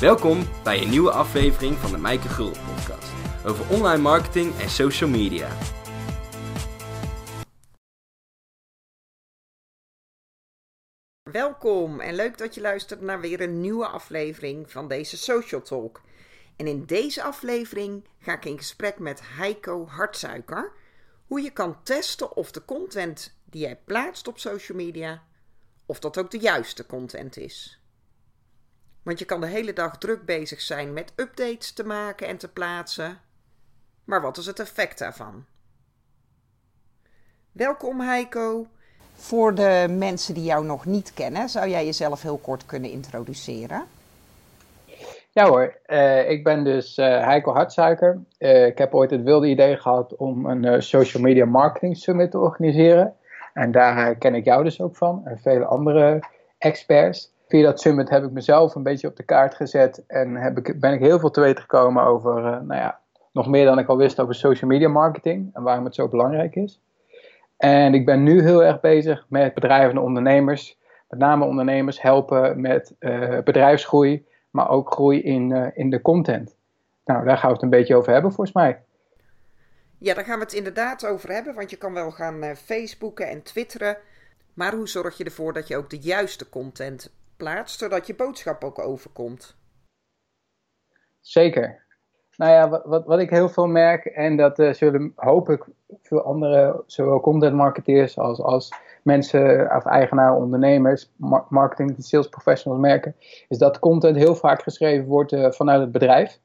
Welkom bij een nieuwe aflevering van de Mijke Gul podcast over online marketing en social media. Welkom en leuk dat je luistert naar weer een nieuwe aflevering van deze Social Talk. En in deze aflevering ga ik in gesprek met Heiko Hartsuiker hoe je kan testen of de content die jij plaatst op social media of dat ook de juiste content is. Want je kan de hele dag druk bezig zijn met updates te maken en te plaatsen. Maar wat is het effect daarvan? Welkom Heiko. Voor de mensen die jou nog niet kennen, zou jij jezelf heel kort kunnen introduceren? Ja hoor, uh, ik ben dus uh, Heiko Hartsuiker. Uh, ik heb ooit het wilde idee gehad om een social media marketing summit te organiseren. En daar ken ik jou dus ook van en vele andere experts. Via dat summit heb ik mezelf een beetje op de kaart gezet en heb ik, ben ik heel veel te weten gekomen over, nou ja, nog meer dan ik al wist over social media marketing en waarom het zo belangrijk is. En ik ben nu heel erg bezig met bedrijven en ondernemers, met name ondernemers helpen met bedrijfsgroei maar ook groei in, uh, in de content. Nou, daar gaan we het een beetje over hebben volgens mij. Ja, daar gaan we het inderdaad over hebben, want je kan wel gaan uh, Facebooken en Twitteren. Maar hoe zorg je ervoor dat je ook de juiste content plaatst, zodat je boodschap ook overkomt? Zeker. Nou ja, wat, wat, ik heel veel merk, en dat uh, zullen hoop ik veel andere, zowel content marketeers als, als mensen of eigenaar, ondernemers, marketing, sales professionals merken, is dat content heel vaak geschreven wordt uh, vanuit het bedrijf.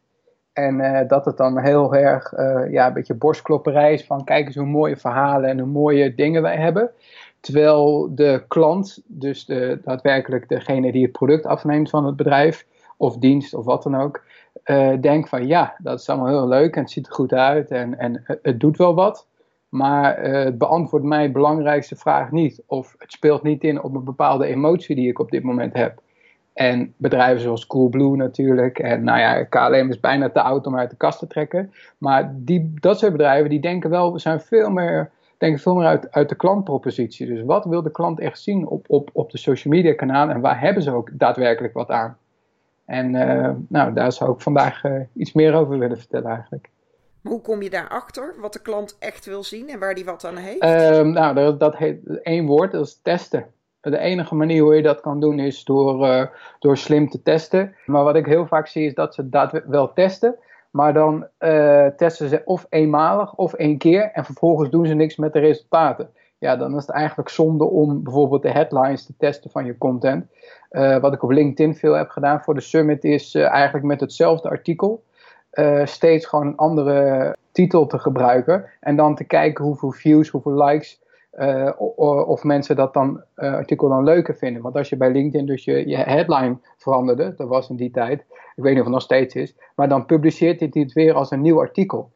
En uh, dat het dan heel erg ja, een beetje borstklopperij is van kijk eens hoe mooie verhalen en hoe mooie dingen wij hebben. Terwijl de klant, dus de, daadwerkelijk degene die het product afneemt van het bedrijf, of dienst of wat dan ook, denkt van ja, dat is allemaal heel leuk en het ziet er goed uit en, en het doet wel wat. Maar uh, het beantwoordt mijn belangrijkste vraag niet. Of het speelt niet in op een bepaalde emotie die ik op dit moment heb. En bedrijven zoals Coolblue natuurlijk. En nou ja, KLM is bijna te oud om uit de kast te trekken. Maar die, dat soort bedrijven die denken wel, we zijn veel meer, denken veel meer uit, uit de klantpropositie. Dus wat wil de klant echt zien op, op, op de social media kanalen en waar hebben ze ook daadwerkelijk wat aan? En uh, nou, daar zou ik vandaag uh, iets meer over willen vertellen eigenlijk. Maar hoe kom je daarachter wat de klant echt wil zien en waar die wat aan heeft? Um, nou, dat, dat heet één woord, dat is testen. De enige manier hoe je dat kan doen is door, uh, door slim te testen. Maar wat ik heel vaak zie is dat ze dat wel testen. Maar dan uh, testen ze of eenmalig of één keer. En vervolgens doen ze niks met de resultaten. Ja, dan is het eigenlijk zonde om bijvoorbeeld de headlines te testen van je content. Uh, wat ik op LinkedIn veel heb gedaan voor de summit is eigenlijk met hetzelfde artikel steeds gewoon een andere titel te gebruiken. En dan te kijken hoeveel views, hoeveel likes. Uh, of mensen dat dan uh, artikel dan leuker vinden. Want als je bij LinkedIn dus je, je headline veranderde, dat was in die tijd, ik weet niet of het nog steeds is, maar dan publiceert hij het weer als een nieuw artikel.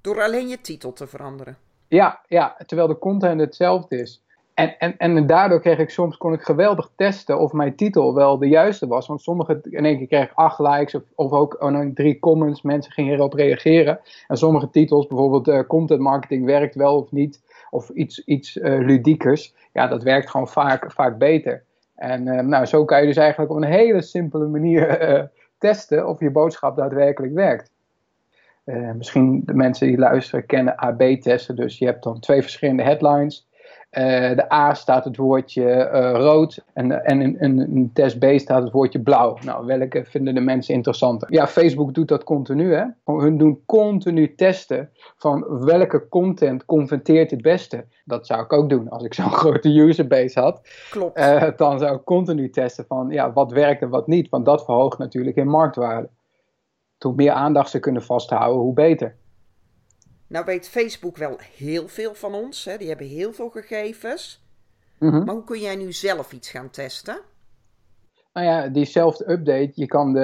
Door alleen je titel te veranderen. Ja, ja terwijl de content hetzelfde is. En, en, en daardoor kreeg ik soms, kon ik geweldig testen of mijn titel wel de juiste was. Want sommige, in één keer kreeg ik acht likes of, of ook oh, drie comments. Mensen gingen erop reageren. En sommige titels, bijvoorbeeld uh, content marketing werkt wel of niet. Of iets, iets uh, ludiekers. Ja, dat werkt gewoon vaak, vaak beter. En uh, nou, zo kan je dus eigenlijk op een hele simpele manier testen of je boodschap daadwerkelijk werkt. misschien de mensen die luisteren kennen AB-testen. Dus je hebt dan twee verschillende headlines. Uh, de A staat het woordje uh, rood en, en in, in, in, test B staat het woordje blauw. Nou, welke vinden de mensen interessanter? Ja, Facebook doet dat continu. Hè? Hun doen continu testen van welke content converteert het beste. Dat zou ik ook doen als ik zo'n grote userbase had. Klopt. Uh, dan zou ik continu testen van ja, wat werkt en wat niet. Want dat verhoogt natuurlijk in marktwaarde. Hoe meer aandacht ze kunnen vasthouden, hoe beter. Nou weet Facebook wel heel veel van ons. Hè? Die hebben heel veel gegevens. Mm-hmm. Maar hoe kun jij nu zelf iets gaan testen? Nou ja, diezelfde update, je kan, de,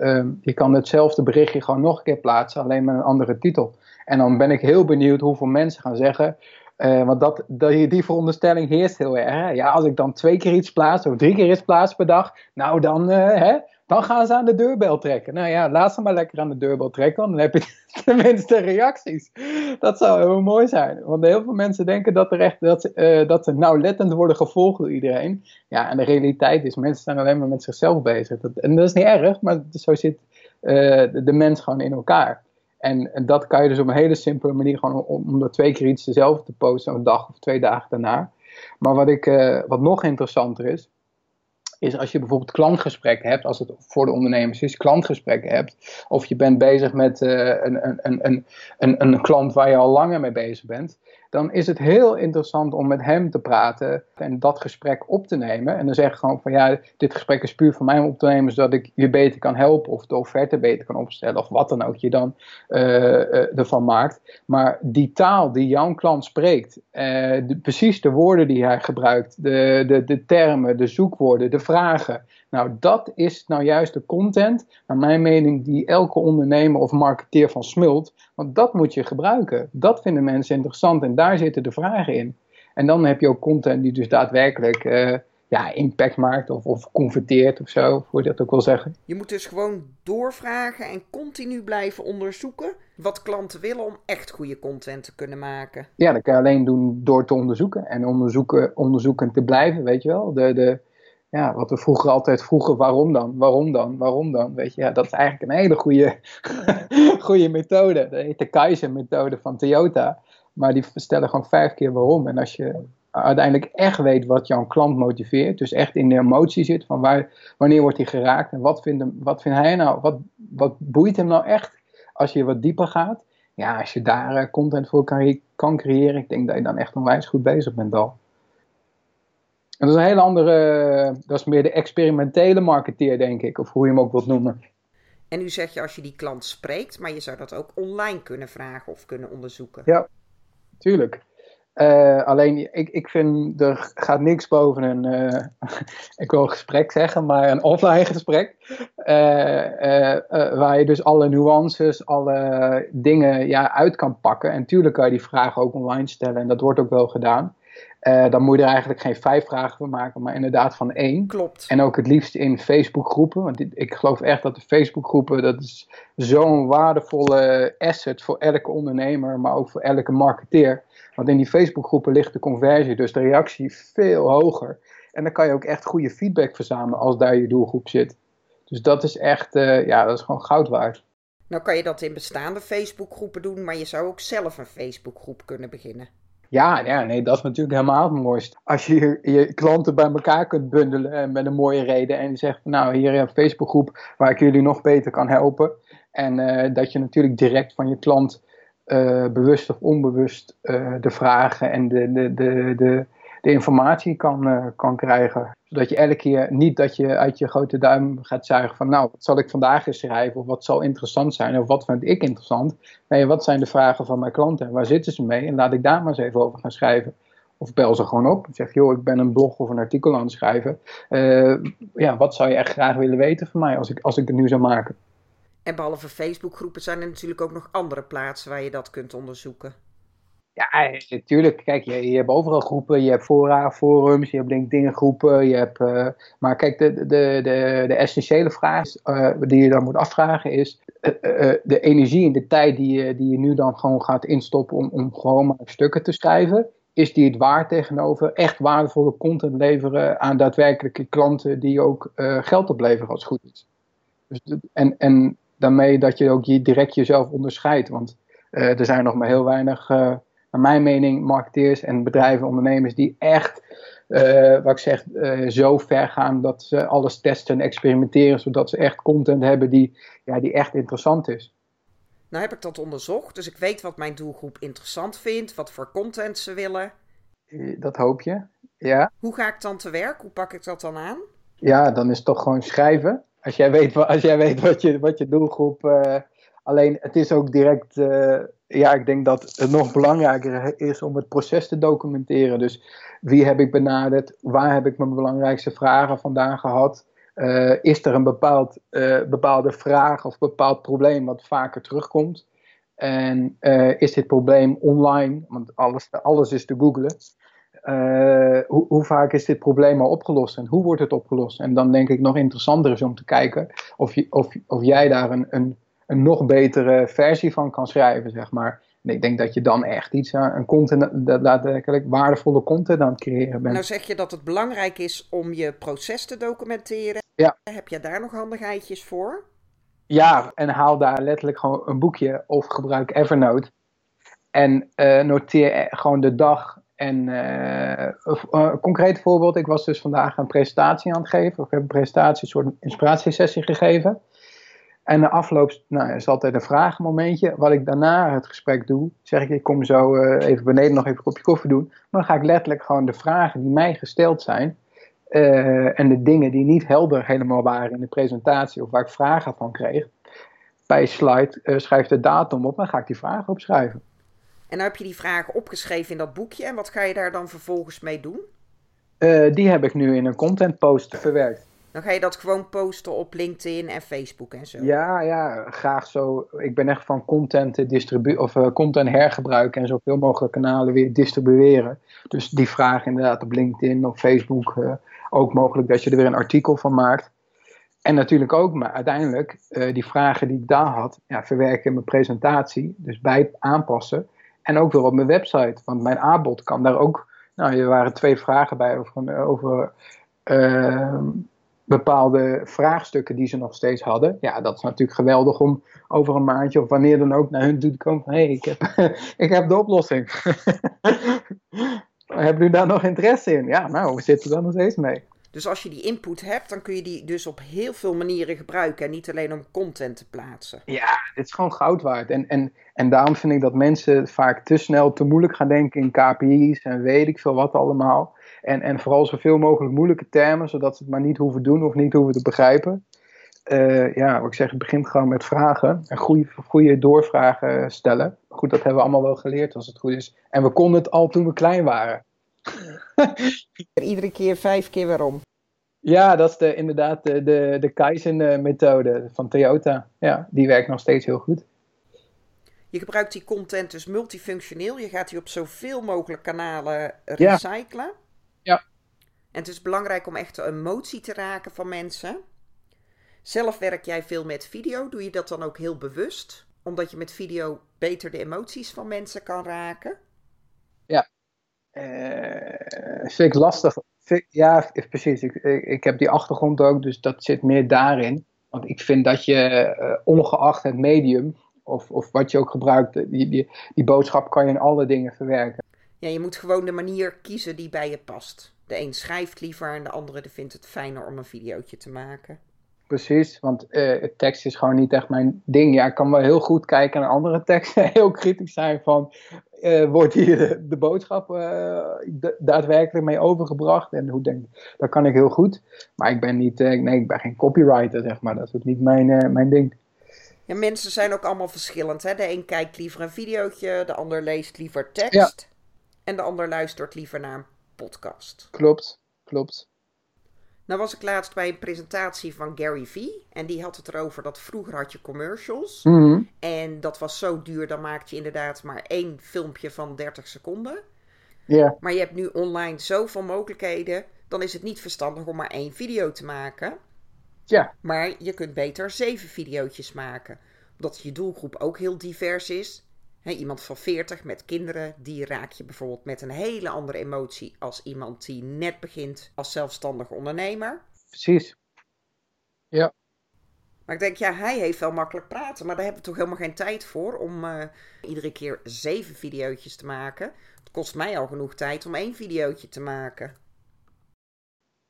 uh, uh, je kan hetzelfde berichtje gewoon nog een keer plaatsen, alleen met een andere titel. En dan ben ik heel benieuwd hoeveel mensen gaan zeggen, uh, want dat, die, die veronderstelling heerst heel erg. Hè? Ja, als ik dan twee keer iets plaats of drie keer iets plaats per dag, nou dan, hè, dan gaan ze aan de deurbel trekken. Nou ja, laat ze maar lekker aan de deurbel trekken, want dan heb je tenminste reacties. Dat zou heel mooi zijn. Want heel veel mensen denken dat, er dat, ze, uh, dat ze nauwlettend worden gevolgd door iedereen. Ja, en de realiteit is, mensen zijn alleen maar met zichzelf bezig. Dat, en dat is niet erg, maar zo zit uh, de, mens gewoon in elkaar. En, dat kan je dus op een hele simpele manier gewoon om, om door twee keer iets dezelfde te posten, een dag of twee dagen daarna. Maar wat, ik, uh, wat nog interessanter is, is als je bijvoorbeeld klantgesprekken hebt, als het voor de ondernemers is, klantgesprekken hebt, of je bent bezig met uh, een, een, een, een, een klant waar je al langer mee bezig bent, dan is het heel interessant om met hem te praten en dat gesprek op te nemen. En dan zeg je gewoon van ja, dit gesprek is puur voor mij om op te nemen, zodat ik je beter kan helpen of de offerte beter kan opstellen of wat dan ook je dan uh, uh, ervan maakt. Maar die taal die jouw klant spreekt, uh, de, precies de woorden die hij gebruikt, de, de, de termen, de zoekwoorden, de vragen. Nou, dat is nou juist de content, naar mijn mening, die elke ondernemer of marketeer van smult. Want dat moet je gebruiken. Dat vinden mensen interessant en daar zitten de vragen in. En dan heb je ook content die dus daadwerkelijk uh, ja, impact maakt of, of converteert of zo, hoe je dat ook wil zeggen. Je moet dus gewoon doorvragen en continu blijven onderzoeken wat klanten willen om echt goede content te kunnen maken. Ja, dat kan je alleen doen door te onderzoeken en onderzoeken, onderzoeken te blijven, weet je wel. De, de, ja, wat we vroeger altijd vroegen, waarom dan, waarom dan, waarom dan, weet je, ja, dat is eigenlijk een hele goede, goede methode. Dat heet de Kaizen-methode van Toyota, maar die stellen gewoon vijf keer waarom. En als je uiteindelijk echt weet wat jouw klant motiveert, dus echt in de emotie zit, van waar, wanneer wordt hij geraakt en wat vindt, hem, wat vindt hij nou, wat, wat boeit hem nou echt, als je wat dieper gaat. Ja, als je daar uh, content voor kan, kan creëren, ik denk dat je dan echt onwijs goed bezig bent al. En dat is een hele andere, dat is meer de experimentele marketeer, denk ik, of hoe je hem ook wilt noemen. En nu zeg je als je die klant spreekt, maar je zou dat ook online kunnen vragen of kunnen onderzoeken. Ja, tuurlijk. Uh, alleen, ik, ik vind, er gaat niks boven een, uh, ik wil gesprek zeggen, maar een offline gesprek. Uh, waar je dus alle nuances, alle dingen ja, uit kan pakken. En tuurlijk kan je die vragen ook online stellen en dat wordt ook wel gedaan. Uh, dan moet je er eigenlijk geen vijf vragen van maken, maar inderdaad van één. Klopt. En ook het liefst in Facebookgroepen. Want ik geloof echt dat de Facebookgroepen, dat is zo'n waardevolle asset voor elke ondernemer, maar ook voor elke marketeer. Want in die Facebookgroepen ligt de conversie, dus de reactie, veel hoger. En dan kan je ook echt goede feedback verzamelen als daar je doelgroep zit. Dus dat is echt, uh, ja, dat is gewoon goud waard. Nou kan je dat in bestaande Facebookgroepen doen, maar je zou ook zelf een Facebookgroep kunnen beginnen. Ja, ja, nee, dat is natuurlijk helemaal het mooiste. Als je je, klanten bij elkaar kunt bundelen met een mooie reden en je zegt, nou, hier een Facebookgroep waar ik jullie nog beter kan helpen. En uh, dat je natuurlijk direct van je klant uh, bewust of onbewust de vragen en de, de, de, de, de informatie kan, kan krijgen. Zodat je elke keer niet dat je uit je grote duim gaat zuigen van nou, wat zal ik vandaag eens schrijven of wat zal interessant zijn of wat vind ik interessant. Nee, wat zijn de vragen van mijn klanten en waar zitten ze mee en laat ik daar maar eens even over gaan schrijven. Of bel ze gewoon op. Zeg, joh, ik ben een blog of een artikel aan het schrijven. Uh, ja, wat zou je echt graag willen weten van mij als ik, als ik het nu zou maken? En behalve Facebookgroepen zijn er natuurlijk ook nog andere plaatsen waar je dat kunt onderzoeken. Ja, natuurlijk. Kijk, je, je hebt overal groepen. Je hebt fora, forums, je hebt LinkedIn groepen. Je hebt, uh, maar kijk, de, de, de, de essentiële vraag uh, die je dan moet afvragen is... De energie en de tijd die je, die je nu dan gewoon gaat instoppen om, om gewoon maar stukken te schrijven... Is die het waard tegenover echt waardevolle content leveren aan daadwerkelijke klanten die ook geld opleveren als het goed is? Dus, en, en daarmee dat je ook je, direct jezelf onderscheidt. Want er zijn nog maar heel weinig naar mijn mening, marketeers en bedrijven, ondernemers die echt, uh, wat ik zeg, uh, zo ver gaan dat ze alles testen en experimenteren, zodat ze echt content hebben die, ja, die echt interessant is. Nou heb ik dat onderzocht, dus ik weet wat mijn doelgroep interessant vindt, wat voor content ze willen. Dat hoop je, ja. Hoe ga ik dan te werk? Hoe pak ik dat dan aan? Ja, dan is het toch gewoon schrijven. Als jij weet, als jij weet wat, je, wat je doelgroep. Uh, alleen het is ook direct ja, ik denk dat het nog belangrijker is om het proces te documenteren. Dus wie heb ik benaderd? Waar heb ik mijn belangrijkste vragen vandaan gehad? Uh, is er een bepaald, uh, bepaalde vraag of bepaald probleem wat vaker terugkomt? En uh, is dit probleem online? Want alles, alles is te googlen. hoe, hoe, vaak is dit probleem al opgelost en hoe wordt het opgelost? En dan denk ik nog interessanter is om te kijken of, je, of, of jij daar een, een, een nog betere versie van kan schrijven, zeg maar. En ik denk dat je dan echt iets aan een content, dat daadwerkelijk waardevolle content aan het creëren bent. Nou zeg je dat het belangrijk is om je proces te documenteren. Ja. Heb je daar nog handigheidjes voor? Ja, en haal daar letterlijk gewoon een boekje of gebruik Evernote. En uh, noteer gewoon de dag. En uh, een concreet voorbeeld, ik was dus vandaag een presentatie aan het geven. Of ik heb een presentatie, een soort inspiratiesessie gegeven. En de afloop nou, is altijd een vragenmomentje. Wat ik daarna het gesprek doe, zeg ik, ik kom zo uh, even beneden nog even een kopje koffie doen. Maar dan ga ik letterlijk gewoon de vragen die mij gesteld zijn. Uh, en de dingen die niet helder helemaal waren in de presentatie of waar ik vragen van kreeg. Bij slide uh, schrijf de datum op en ga ik die vragen opschrijven. En dan heb je die vragen opgeschreven in dat boekje. En wat ga je daar dan vervolgens mee doen? die heb ik nu in een content post verwerkt. Dan ga je dat gewoon posten op LinkedIn en Facebook en zo. Ja, ja, graag zo. Ik ben echt van content distribu of uh, content hergebruiken en zoveel mogelijk kanalen weer distribueren. Dus die vraag inderdaad op LinkedIn of Facebook. Uh, ook mogelijk dat je er weer een artikel van maakt. En natuurlijk ook, maar uiteindelijk, uh, die vragen die ik daar had, ja, verwerken in mijn presentatie. Dus bij aanpassen. En ook weer op mijn website. Want mijn aanbod kan daar ook. Nou, er waren twee vragen bij over. over bepaalde vraagstukken die ze nog steeds hadden. Ja, dat is natuurlijk geweldig om over een maandje of wanneer dan ook naar hun toe te komen hé, hey, ik, heb, ik heb de oplossing. Hebben u daar nog interesse in? Ja, nou, we zitten er nog steeds mee. Dus als je die input hebt, dan kun je die dus op heel veel manieren gebruiken. En niet alleen om content te plaatsen. Ja, dit is gewoon goud waard. En, en, en daarom vind ik dat mensen vaak te snel, te moeilijk gaan denken in KPI's en weet ik veel wat allemaal. En, en vooral zoveel mogelijk moeilijke termen, zodat ze het maar niet hoeven doen of niet hoeven te begrijpen. Uh, ja, wat ik zeg, het begint gewoon met vragen. En goede, goede doorvragen stellen. Goed, dat hebben we allemaal wel geleerd als het goed is. En we konden het al toen we klein waren. Iedere keer vijf keer waarom. Ja, dat is de, inderdaad de, de, de Kaizen-methode van Toyota. Ja, die werkt nog steeds heel goed. Je gebruikt die content dus multifunctioneel. Je gaat die op zoveel mogelijk kanalen recyclen. Ja. Ja. En het is belangrijk om echt de emotie te raken van mensen. Zelf werk jij veel met video. Doe je dat dan ook heel bewust? Omdat je met video beter de emoties van mensen kan raken? Ja. Uh, vind ik lastig. ja, precies. Ik, ik, heb die achtergrond ook, dus dat zit meer daarin. Want ik vind dat je, uh, ongeacht het medium, of, of wat je ook gebruikt, die, die, die boodschap kan je in alle dingen verwerken. Ja, je moet gewoon de manier kiezen die bij je past. De een schrijft liever en de andere vindt het fijner om een videootje te maken. Precies, want uh, tekst is gewoon niet echt mijn ding. Ja, ik kan wel heel goed kijken naar andere teksten, heel kritisch zijn van, uh, wordt hier de, de boodschap uh, daadwerkelijk mee overgebracht? En hoe denk ik, dat kan ik heel goed. Maar ik ben niet, nee, ik ben geen copywriter, zeg maar. Dat is ook niet mijn, mijn ding. Ja, mensen zijn ook allemaal verschillend. Hè? De een kijkt liever een videootje, de ander leest liever tekst. Ja. En de ander luistert liever naar een podcast. Klopt, klopt. Nou was ik laatst bij een presentatie van Gary Vee. En die had het erover dat vroeger had je commercials. Mm En dat was zo duur, dan maakte je inderdaad maar één filmpje van 30 seconden. Ja. Maar je hebt nu online zoveel mogelijkheden. Dan is het niet verstandig om maar één video te maken. Ja. Maar je kunt beter zeven video's maken. Omdat je doelgroep ook heel divers is iemand van 40 met kinderen, die raak je bijvoorbeeld met een hele andere emotie als iemand die net begint als zelfstandig ondernemer. Precies. Ja. Maar ik denk, ja, hij heeft wel makkelijk praten, maar daar hebben we toch helemaal geen tijd voor om uh, iedere keer zeven video's te maken. Het kost mij al genoeg tijd om één videootje te maken.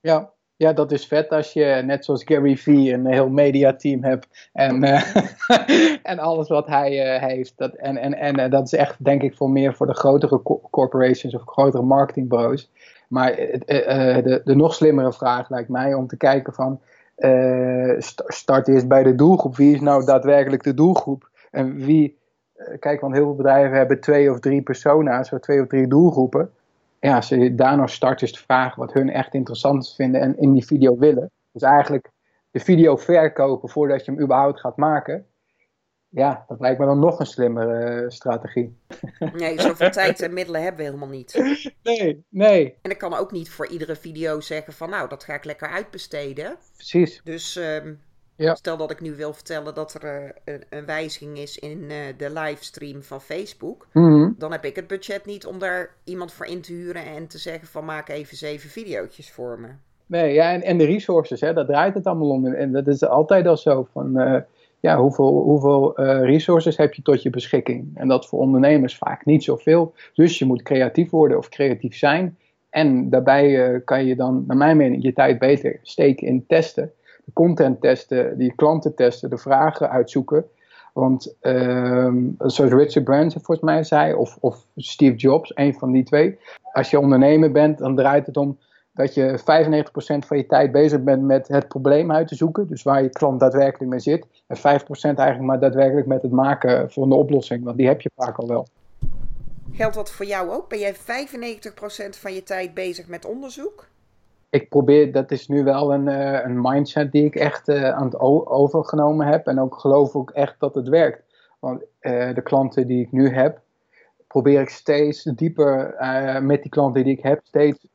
Ja, ja, dat is vet als je net zoals Gary Vee een heel mediateam hebt en, uh, en alles wat hij uh, heeft. Dat, en en, en uh, dat is echt denk ik voor meer voor de grotere co corporations of grotere marketingbureaus. Maar de, de nog slimmere vraag lijkt mij om te kijken van st start eerst bij de doelgroep. Wie is nou daadwerkelijk de doelgroep? En wie, kijk want heel veel bedrijven hebben twee of drie persona's of twee of drie doelgroepen ja, als je daar nog start is te vragen wat hun echt interessant vinden en in die video willen. Dus eigenlijk de video verkopen voordat je hem überhaupt gaat maken. ja, dat lijkt me dan nog een slimmere strategie. Nee, zoveel tijd en middelen hebben we helemaal niet. Nee, nee. En ik kan ook niet voor iedere video zeggen van nou, dat ga ik lekker uitbesteden. Precies. Dus ehm, Ja. stel dat ik nu wil vertellen dat er eh, een, een wijziging is in eh, de livestream van Facebook. Mhm. Dan heb ik het budget niet om daar iemand voor in te huren en te zeggen van maak even zeven videootjes voor me. Nee, ja, en, en de resources, hè, daar draait het allemaal om. En, dat is altijd al zo van, eh, ja, hoeveel, hoeveel resources heb je tot je beschikking? En dat voor ondernemers vaak niet zoveel. Dus je moet creatief worden of creatief zijn. En daarbij kan je dan, naar mijn mening, je tijd beter steken in testen. Content testen, die klanten testen, de vragen uitzoeken. Want ehm, zoals Richard Branson volgens mij zei, of, of Steve Jobs, een van die twee. Als je ondernemer bent, dan draait het om dat je 95% van je tijd bezig bent met het probleem uit te zoeken. Dus waar je klant daadwerkelijk mee zit. En 5% eigenlijk maar daadwerkelijk met het maken van de oplossing. Want die heb je vaak al wel. Geldt dat voor jou ook? Ben jij 95% van je tijd bezig met onderzoek? Ik probeer, dat is nu wel een, eh, een mindset die ik echt eh, aan het overgenomen heb. En ook geloof ook echt dat het werkt. Want eh, de klanten die ik nu heb, probeer ik steeds dieper met die klanten die ik heb, steeds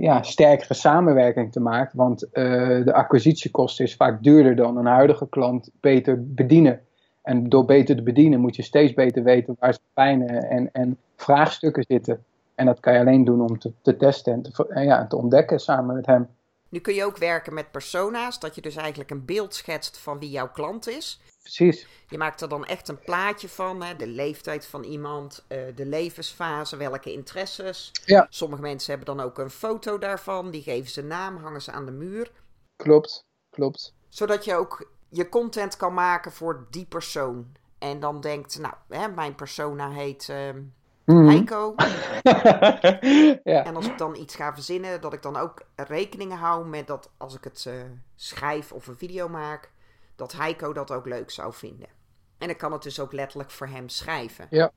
ja, sterkere samenwerking te maken. Want de acquisitiekosten is vaak duurder dan een huidige klant beter bedienen. En door beter te bedienen moet je steeds beter weten waar zijn pijnen en, en vraagstukken zitten. En dat kan je alleen doen om te, te testen en te, en ja, te ontdekken samen met hem. Nu kun je ook werken met persona's, dat je dus eigenlijk een beeld schetst van wie jouw klant is. Precies. Je maakt er dan echt een plaatje van, hè? de leeftijd van iemand, eh, de levensfase, welke interesses. Ja. Sommige mensen hebben dan ook een foto daarvan, die geven ze naam, hangen ze aan de muur. Klopt, klopt. Zodat je ook je content kan maken voor die persoon. En dan denkt, nou, hè, mijn persona heet ehm Mhm. Heiko. ja. En als ik dan iets ga verzinnen, dat ik dan ook rekening hou met dat als ik het eh, schrijf of een video maak, dat Heiko dat ook leuk zou vinden. En ik kan het dus ook letterlijk voor hem schrijven. Ja.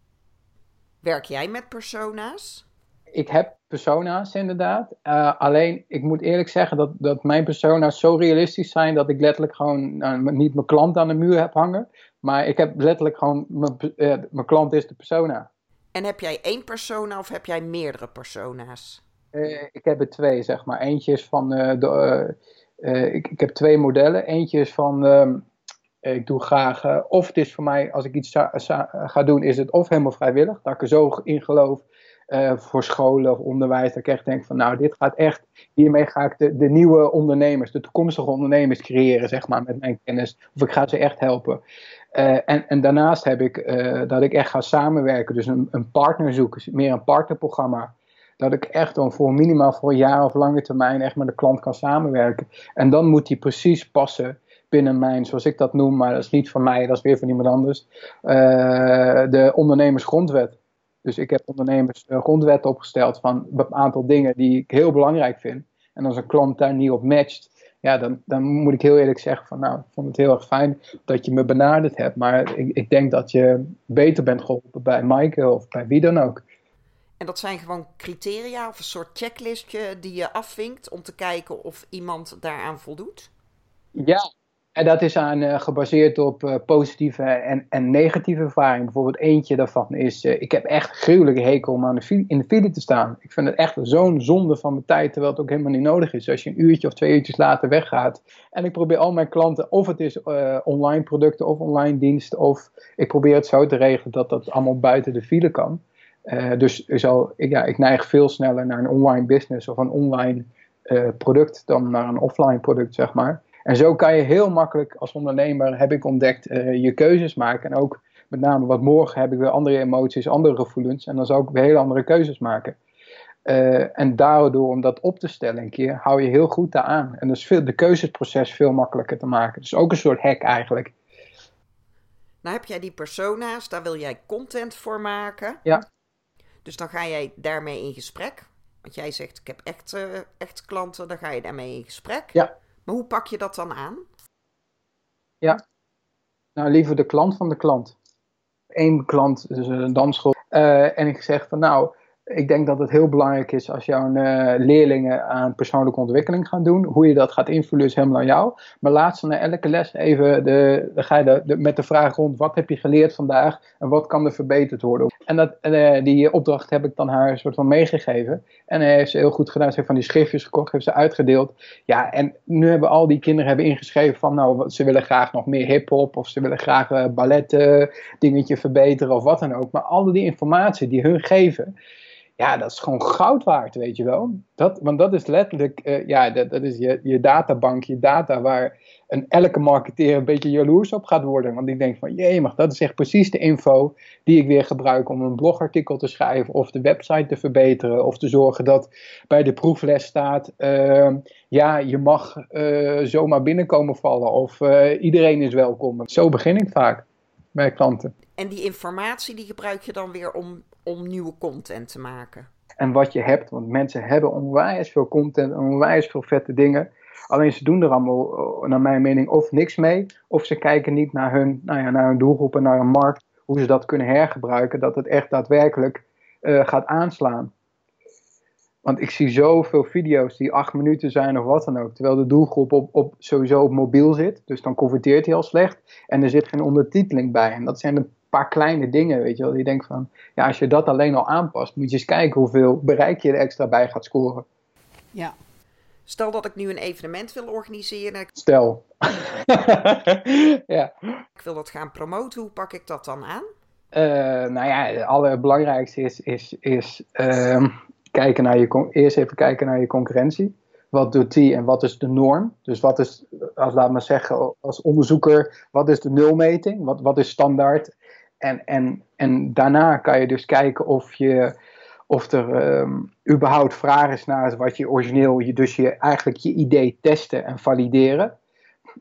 Werk jij met persona's? ik heb persona's inderdaad. Eh, alleen, ik moet eerlijk zeggen dat, dat mijn persona's zo realistisch zijn dat ik letterlijk gewoon nou, niet mijn klant aan de muur heb hangen. Maar ik heb letterlijk gewoon, mijn, eh, mijn klant is de persona. En heb jij één persona of heb jij meerdere persona's? Eh, ik heb er twee, zeg maar. Eentje is van, eh, de, eh, ik, ik heb twee modellen. Eentje is van, ehm, ik doe graag, of het is voor mij, als ik iets ga doen, is het of helemaal vrijwillig, dat ik er zo in geloof. Eh, voor scholen of onderwijs, dat ik echt denk van nou, dit gaat echt, hiermee ga ik de, de nieuwe ondernemers, de toekomstige ondernemers creëren, zeg maar, met mijn kennis. Of ik ga ze echt helpen. Eh, en, en daarnaast heb ik eh, dat ik echt ga samenwerken, dus een, een partner zoeken, meer een partnerprogramma. Dat ik echt dan voor minimaal voor een jaar of lange termijn echt met de klant kan samenwerken. En dan moet die precies passen binnen mijn, zoals ik dat noem, maar dat is niet van mij, dat is weer van iemand anders, de ondernemersgrondwet. Dus ik heb ondernemers een grondwet opgesteld van een aantal dingen die ik heel belangrijk vind. En als een klant daar niet op matcht, ja, dan, dan moet ik heel eerlijk zeggen van nou, ik vond het heel erg fijn dat je me benaderd hebt. Maar ik, ik denk dat je beter bent geholpen bij Maaike of bij wie dan ook. En dat zijn gewoon criteria of een soort checklistje die je afvinkt om te kijken of iemand daaraan voldoet? Ja, en dat is aan, eh, gebaseerd op eh, positieve en, en negatieve ervaringen. Bijvoorbeeld eentje daarvan is, eh, ik heb echt gruwelijke hekel om aan de in de file te staan. Ik vind het echt zo'n zonde van mijn tijd, terwijl het ook helemaal niet nodig is. Als je een uurtje of twee uurtjes later weggaat. En ik probeer al mijn klanten, of het is online producten of online diensten, of ik probeer het zo te regelen dat dat allemaal buiten de file kan. Dus ik, ja, ik neig veel sneller naar een online business of een online product dan naar een offline product, zeg maar. En zo kan je heel makkelijk als ondernemer, heb ik ontdekt, eh, je keuzes maken. En ook met name wat morgen heb ik weer andere emoties, andere gevoelens. En dan zou ik weer hele andere keuzes maken. Eh, en daardoor, om dat op te stellen een keer, hou je heel goed daaraan. En dus veel, de keuzesproces veel makkelijker te maken. Dus ook een soort hack eigenlijk. Nou heb jij die persona's, daar wil jij content voor maken. Ja. Dus dan ga jij daarmee in gesprek. Want jij zegt, ik heb echt, eh, echt klanten, dan ga je daarmee in gesprek. Ja. Maar hoe pak je dat dan aan? Nou, liever de klant van de klant. Eén klant, dus een dansschool. Eh, en ik zeg van nou, ik denk dat het heel belangrijk is als jouw uh, leerlingen aan persoonlijke ontwikkeling gaan doen. Hoe je dat gaat invullen is helemaal aan jou. Maar laat ze na elke les even de, de, ga je de, met de vraag rond: wat heb je geleerd vandaag en wat kan er verbeterd worden? En dat, uh, die opdracht heb ik dan haar soort van meegegeven. En hij heeft ze heel goed gedaan. Ze heeft van die schriftjes gekocht, heeft ze uitgedeeld. Ja, en nu hebben al die kinderen hebben ingeschreven van: nou, ze willen graag nog meer hip-hop of ze willen graag uh, ballet dingetje verbeteren of wat dan ook. Maar al die informatie die hun geven ja, dat is gewoon goud waard, weet je wel. Dat, want dat is letterlijk, uh, ja, dat, dat is je, je databank, je data waar een, elke marketeer een beetje jaloers op gaat worden. Want die denkt van, jee, maar dat is echt precies de info die ik weer gebruik om een blogartikel te schrijven of de website te verbeteren. Of te zorgen dat bij de proefles staat, uh, ja, je mag uh, zomaar binnenkomen vallen of uh, iedereen is welkom. Zo begin ik vaak bij klanten. En die informatie die gebruik je dan weer om om nieuwe content te maken. En wat je hebt, want mensen hebben onwijs veel content en onwijs veel vette dingen. Alleen ze doen er allemaal, eh, naar mijn mening, of niks mee, of ze kijken niet naar hun, nou ja, naar hun doelgroep en naar een markt, hoe ze dat kunnen hergebruiken, dat het echt daadwerkelijk uh, gaat aanslaan. Want ik zie zoveel video's die acht minuten zijn of wat dan ook. Terwijl de doelgroep op, op, sowieso op mobiel zit. Dus dan converteert hij al slecht. En er zit geen ondertiteling bij. En dat zijn de paar kleine dingen, weet je wel. Die denkt van, ja, als je dat alleen al aanpast, moet je eens kijken hoeveel bereik je er extra bij gaat scoren. Ja. Stel dat ik nu een evenement wil organiseren. Stel. ja. Ik wil dat gaan promoten. Hoe pak ik dat dan aan? Uh, nou ja, het allerbelangrijkste is, is, is uh, kijken naar je, eerst even kijken naar je concurrentie. Wat doet die en wat is de norm? Dus wat is, als laat maar zeggen, als onderzoeker, wat is de nulmeting? Wat, wat is standaard? En, en, en daarna kan je dus kijken of, je, of er um, überhaupt vraag is naar wat je origineel, je, dus je eigenlijk je idee testen en valideren.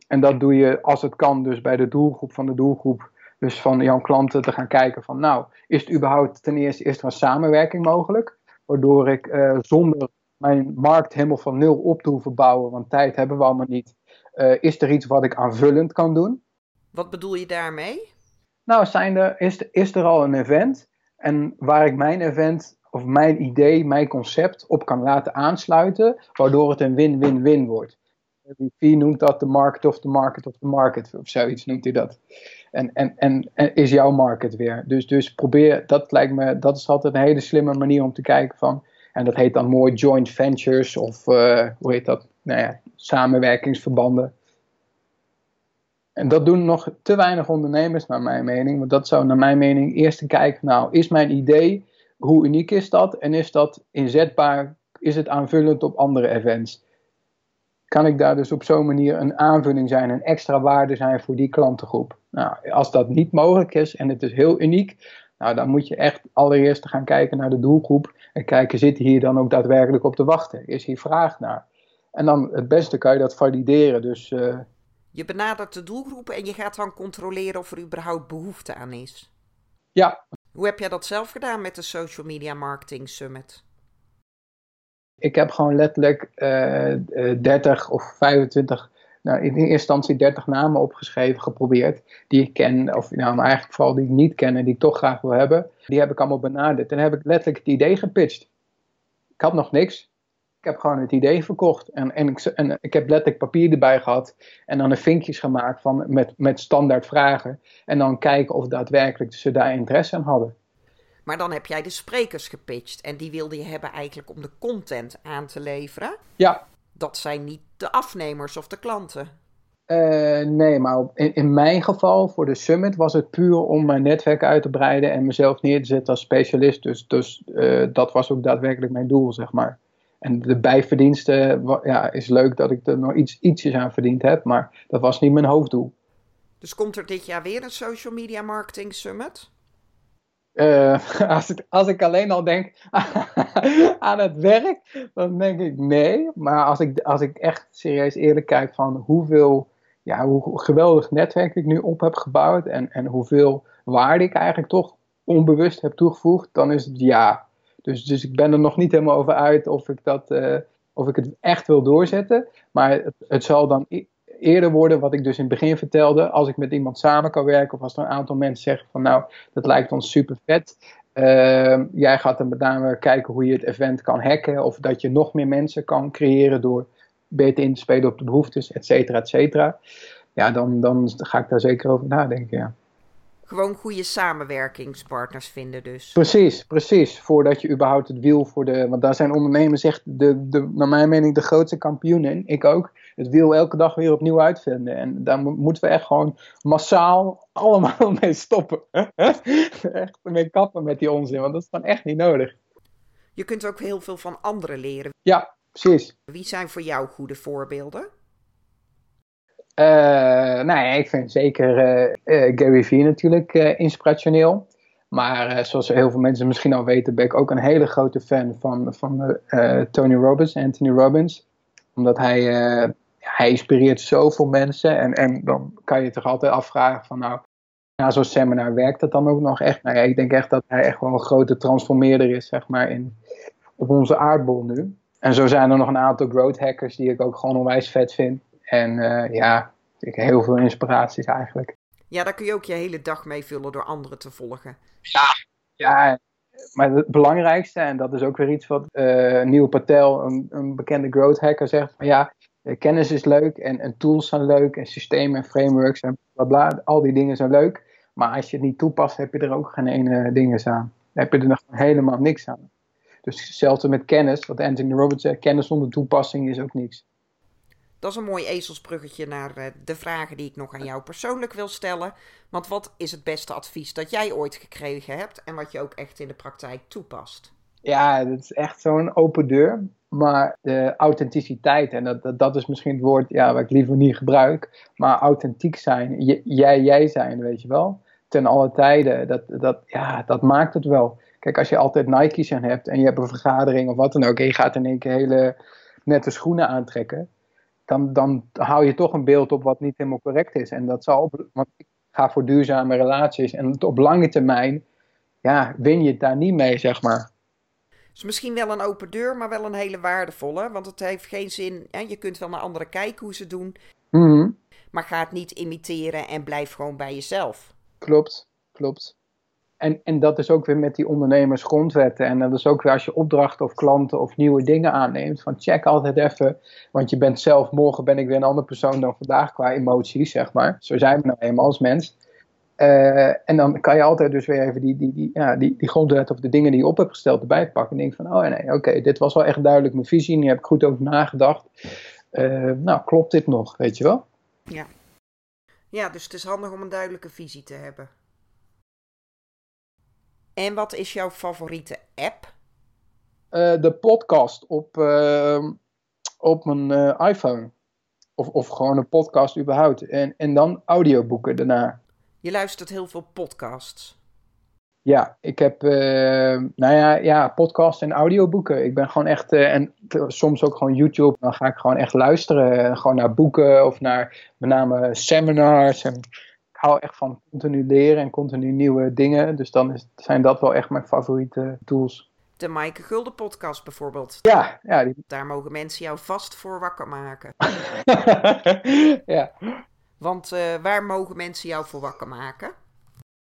En dat doe je als het kan dus bij de doelgroep van de doelgroep, dus van jouw klanten te gaan kijken van nou, is het überhaupt ten eerste, is er een samenwerking mogelijk? Waardoor ik uh, zonder mijn markt helemaal van nul op te hoeven bouwen, want tijd hebben we allemaal niet. Uh, is er iets wat ik aanvullend kan doen? Wat bedoel je daarmee? Nou, zijn er, is, is er al een event en waar ik mijn event of mijn idee, mijn concept op kan laten aansluiten, waardoor het een win-win-win wordt. Wie noemt dat de market of the market of the market, of zoiets noemt hij dat. En, en, en, is jouw market weer. Dus, dus probeer, dat lijkt me, dat is altijd een hele slimme manier om te kijken van, en dat heet dan mooi joint ventures of uh, hoe heet dat, nou ja, samenwerkingsverbanden. En dat doen nog te weinig ondernemers, naar mijn mening. Want dat zou, naar mijn mening, eerst kijken: nou, is mijn idee, hoe uniek is dat? En is dat inzetbaar? Is het aanvullend op andere events? Kan ik daar dus op zo'n manier een aanvulling zijn, een extra waarde zijn voor die klantengroep? Nou, als dat niet mogelijk is en het is heel uniek, nou, dan moet je echt allereerst gaan kijken naar de doelgroep en kijken, zit hier dan ook daadwerkelijk op te wachten? Is hier vraag naar? En dan het beste kan je dat valideren. Dus uh, je benadert de doelgroep en je gaat dan controleren of er überhaupt behoefte aan is. Ja. Hoe heb jij dat zelf gedaan met de Social Media Marketing Summit? Ik heb gewoon letterlijk uh, uh, 30 of 25, nou in eerste instantie 30 namen opgeschreven, geprobeerd. Die ik ken, of nou, maar eigenlijk vooral die ik niet ken en die ik toch graag wil hebben. Die heb ik allemaal benaderd. En heb ik letterlijk het idee gepitcht. Ik had nog niks. Ik heb gewoon het idee verkocht. En, en, ik, en ik heb letterlijk papier erbij gehad. En dan een vinkjes gemaakt van, met, met standaard vragen. En dan kijken of daadwerkelijk ze daar interesse in hadden. Maar dan heb jij de sprekers gepitcht. En die wilde je hebben eigenlijk om de content aan te leveren. Ja. Dat zijn niet de afnemers of de klanten. Uh, nee, maar in, in, mijn geval voor de summit was het puur om mijn netwerk uit te breiden en mezelf neer te zetten als specialist. Dus, dus uh, dat was ook daadwerkelijk mijn doel, zeg maar. En de bijverdiensten, ja, is leuk dat ik er nog iets, ietsjes aan verdiend heb, maar dat was niet mijn hoofddoel. Dus komt er dit jaar weer een Social Media Marketing Summit? Uh, als, ik, als ik alleen al denk aan het werk, dan denk ik nee. Maar als ik, als ik echt serieus eerlijk kijk van hoeveel, ja, hoe geweldig netwerk ik nu op heb gebouwd en, en hoeveel waarde ik eigenlijk toch onbewust heb toegevoegd, dan is het ja. Dus, dus ik ben er nog niet helemaal over uit of ik, dat, uh, of ik het echt wil doorzetten. Maar het, het zal dan eerder worden, wat ik dus in het begin vertelde, als ik met iemand samen kan werken of als er een aantal mensen zeggen van nou, dat lijkt ons super vet. Ehm, jij gaat dan met name kijken hoe je het event kan hacken of dat je nog meer mensen kan creëren door beter in te spelen op de behoeftes, et cetera, et cetera. Ja, dan, dan ga ik daar zeker over nadenken, ja. Gewoon goede samenwerkingspartners vinden dus. Precies, precies. Voordat je überhaupt het wiel voor de... Want daar zijn ondernemers echt, de, de, naar mijn mening, de grootste kampioenen. Ik ook. Het wiel elke dag weer opnieuw uitvinden. En daar moeten we echt gewoon massaal allemaal mee stoppen. echt mee kappen met die onzin, want dat is dan echt niet nodig. Je kunt ook heel veel van anderen leren. Ja, precies. Wie zijn voor jou goede voorbeelden? Uh, nou ja, ik vind zeker uh, Gary Vee natuurlijk inspirationeel. Maar zoals heel veel mensen misschien al weten, ben ik ook een hele grote fan van, van Tony Robbins, Anthony Robbins. Omdat hij, hij inspireert zoveel mensen. En, en dan kan je toch altijd afvragen van nou, na zo'n seminar werkt dat dan ook nog echt? Nou ja, ik denk echt dat hij echt wel een grote transformeerder is, zeg maar, in, op onze aardbol nu. En zo zijn er nog een aantal growth hackers die ik ook gewoon onwijs vet vind. En uh, ja, ik heel veel inspiraties eigenlijk. Ja, daar kun je ook je hele dag mee vullen door anderen te volgen. Ja, ja maar het belangrijkste, en dat is ook weer iets wat uh, Neil Patel, een, een, bekende growth hacker, zegt: van ja, eh, kennis is leuk en, en, tools zijn leuk en systemen en frameworks en bla bla, al die dingen zijn leuk. Maar als je het niet toepast, heb je er ook geen ene dingen aan. Dan heb je er nog helemaal niks aan. Dus hetzelfde met kennis, wat Anthony Robbins zegt, kennis zonder toepassing is ook niks. Dat is een mooi ezelsbruggetje naar eh, de vragen die ik nog aan jou persoonlijk wil stellen. Want wat is het beste advies dat jij ooit gekregen hebt en wat je ook echt in de praktijk toepast? Ja, dat is echt zo'n open deur. Maar de authenticiteit, en dat, dat, is misschien het woord ja, wat ik liever niet gebruik, maar authentiek zijn, jij jij zijn, weet je wel, ten alle tijden, dat, dat, ja, dat maakt het wel. Kijk, als je altijd Nike's aan hebt en je hebt een vergadering of wat dan ook, en je gaat in één keer hele nette schoenen aantrekken, dan, dan hou je toch een beeld op wat niet helemaal correct is. En dat zal, want ik ga voor duurzame relaties en op lange termijn, ja, win je het daar niet mee, zeg maar. Dus misschien wel een open deur, maar wel een hele waardevolle. Want het heeft geen zin. Hè? Je kunt wel naar anderen kijken hoe ze doen. Mm Maar ga het niet imiteren en blijf gewoon bij jezelf. Klopt, klopt. En, en dat is ook weer met die ondernemersgrondwetten. En dat is ook weer als je opdrachten of klanten of nieuwe dingen aanneemt. Van check altijd even. Want je bent zelf, morgen ben ik weer een andere persoon dan vandaag qua emoties, zeg maar. Zo zijn we nou eenmaal als mens. Uh, en dan kan je altijd dus weer even die, die, die, ja, die, die grondwet of de dingen die je op hebt gesteld erbij pakken. En denk van, oh nee, oké, dit was wel echt duidelijk mijn visie. Hier heb ik goed over nagedacht. Uh, nou, klopt dit nog, weet je wel? Ja. Ja, dus het is handig om een duidelijke visie te hebben. En wat is jouw favoriete app? Uh, de podcast op, uh, op mijn uh, iPhone. Of, of gewoon een podcast überhaupt. En, en dan audioboeken daarna. Je luistert heel veel podcasts. Ja, ik heb, nou ja, ja, podcasts en audioboeken. Ik ben gewoon echt, en soms ook gewoon YouTube. Dan ga ik gewoon echt luisteren. Gewoon naar boeken of naar met name seminars. En hou echt van continu leren en continu nieuwe dingen. Dus dan is, zijn dat wel echt mijn favoriete tools. De Maaike Gulden podcast bijvoorbeeld. Ja, ja. Die... Daar mogen mensen jou vast voor wakker maken. ja. Want uh, waar mogen mensen jou voor wakker maken?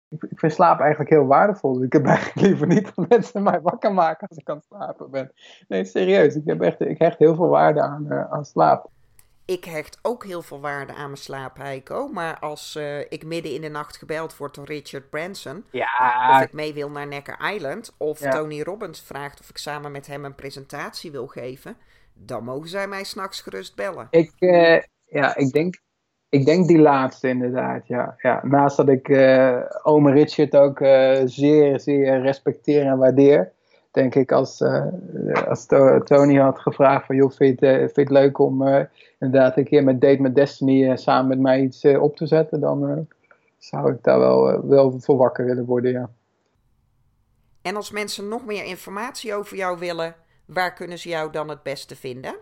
Ik, ik, vind slaap eigenlijk heel waardevol. Dus ik heb eigenlijk liever niet dat mensen mij wakker maken als ik aan het slapen ben. Nee, serieus. Ik, heb echt, ik hecht heel veel waarde aan, uh, aan slaap ik hecht ook heel veel waarde aan mijn slaap, Heiko. Maar als uh, ik midden in de nacht gebeld word door Richard Branson... Ja. of ik mee wil naar Necker Island... of ja. Tony Robbins vraagt of ik samen met hem een presentatie wil geven... dan mogen zij mij s'nachts gerust bellen. Ik, uh, ja, ik denk, ik denk die laatste inderdaad, ja. ja. Naast dat ik uh, ome Richard ook zeer, zeer respecteer en waardeer denk ik, als, uh, als Tony had gevraagd van, joh, vind je het, leuk om inderdaad een keer met Date met Destiny samen met mij iets op te zetten, dan zou ik daar wel, wel voor wakker willen worden, ja. En als mensen nog meer informatie over jou willen, waar kunnen ze jou dan het beste vinden?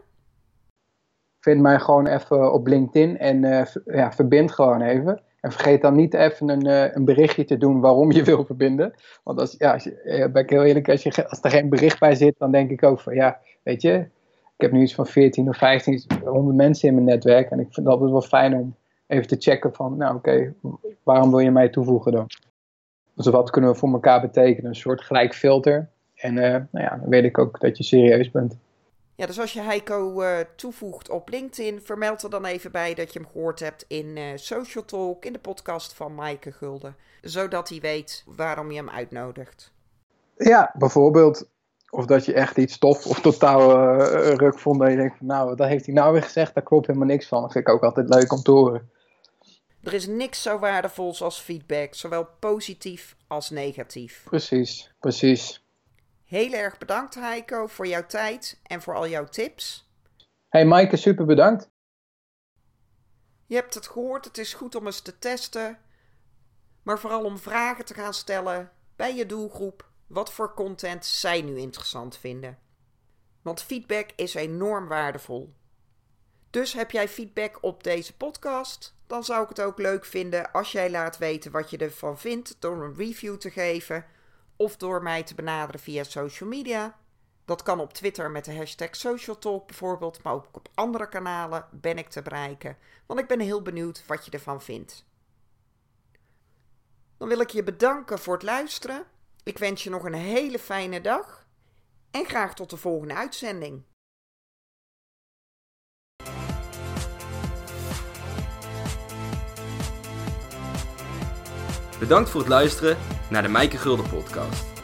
Vind mij gewoon even op LinkedIn en ja, verbind gewoon even. En vergeet dan niet even een, uh, een berichtje te doen waarom je wil verbinden. Want als, ja, als eh, ben ik heel eerlijk, als, je, als er geen bericht bij zit, dan denk ik ook van ja, weet je, ik heb nu iets van 14 of 15, 100 mensen in mijn netwerk. En ik vind altijd wel fijn om even te checken van, nou oké, waarom wil je mij toevoegen dan? Dus wat kunnen we voor elkaar betekenen? Een soort gelijk filter. En nou ja, dan weet ik ook dat je serieus bent. Ja, dus als je Heiko uh, toevoegt op LinkedIn, vermeld er dan even bij dat je hem gehoord hebt in uh, Social Talk, in de podcast van Maaike Gulden. Zodat hij weet waarom je hem uitnodigt. Ja, bijvoorbeeld. Of dat je echt iets tof of totaal uh, ruk vond. Dat je denkt van nou, dat heeft hij nou weer gezegd. Daar klopt helemaal niks van. Dat vind ik ook altijd leuk om te horen. Er is niks zo waardevols als feedback, zowel positief als negatief. Precies, precies. Heel erg bedankt Heiko voor jouw tijd en voor al jouw tips. Hey Maaike, super bedankt. Je hebt het gehoord, het is goed om eens te testen. Maar vooral om vragen te gaan stellen bij je doelgroep wat voor content zij nu interessant vinden. Want feedback is enorm waardevol. Dus heb jij feedback op deze podcast? Dan zou ik het ook leuk vinden als jij laat weten wat je ervan vindt door een review te geven of door mij te benaderen via social media. Dat kan op Twitter met de hashtag SocialTalk bijvoorbeeld, maar ook op andere kanalen ben ik te bereiken, want ik ben heel benieuwd wat je ervan vindt. Dan wil ik je bedanken voor het luisteren. Ik wens je nog een hele fijne dag en graag tot de volgende uitzending. Bedankt voor het luisteren naar de Mijke Gulden podcast.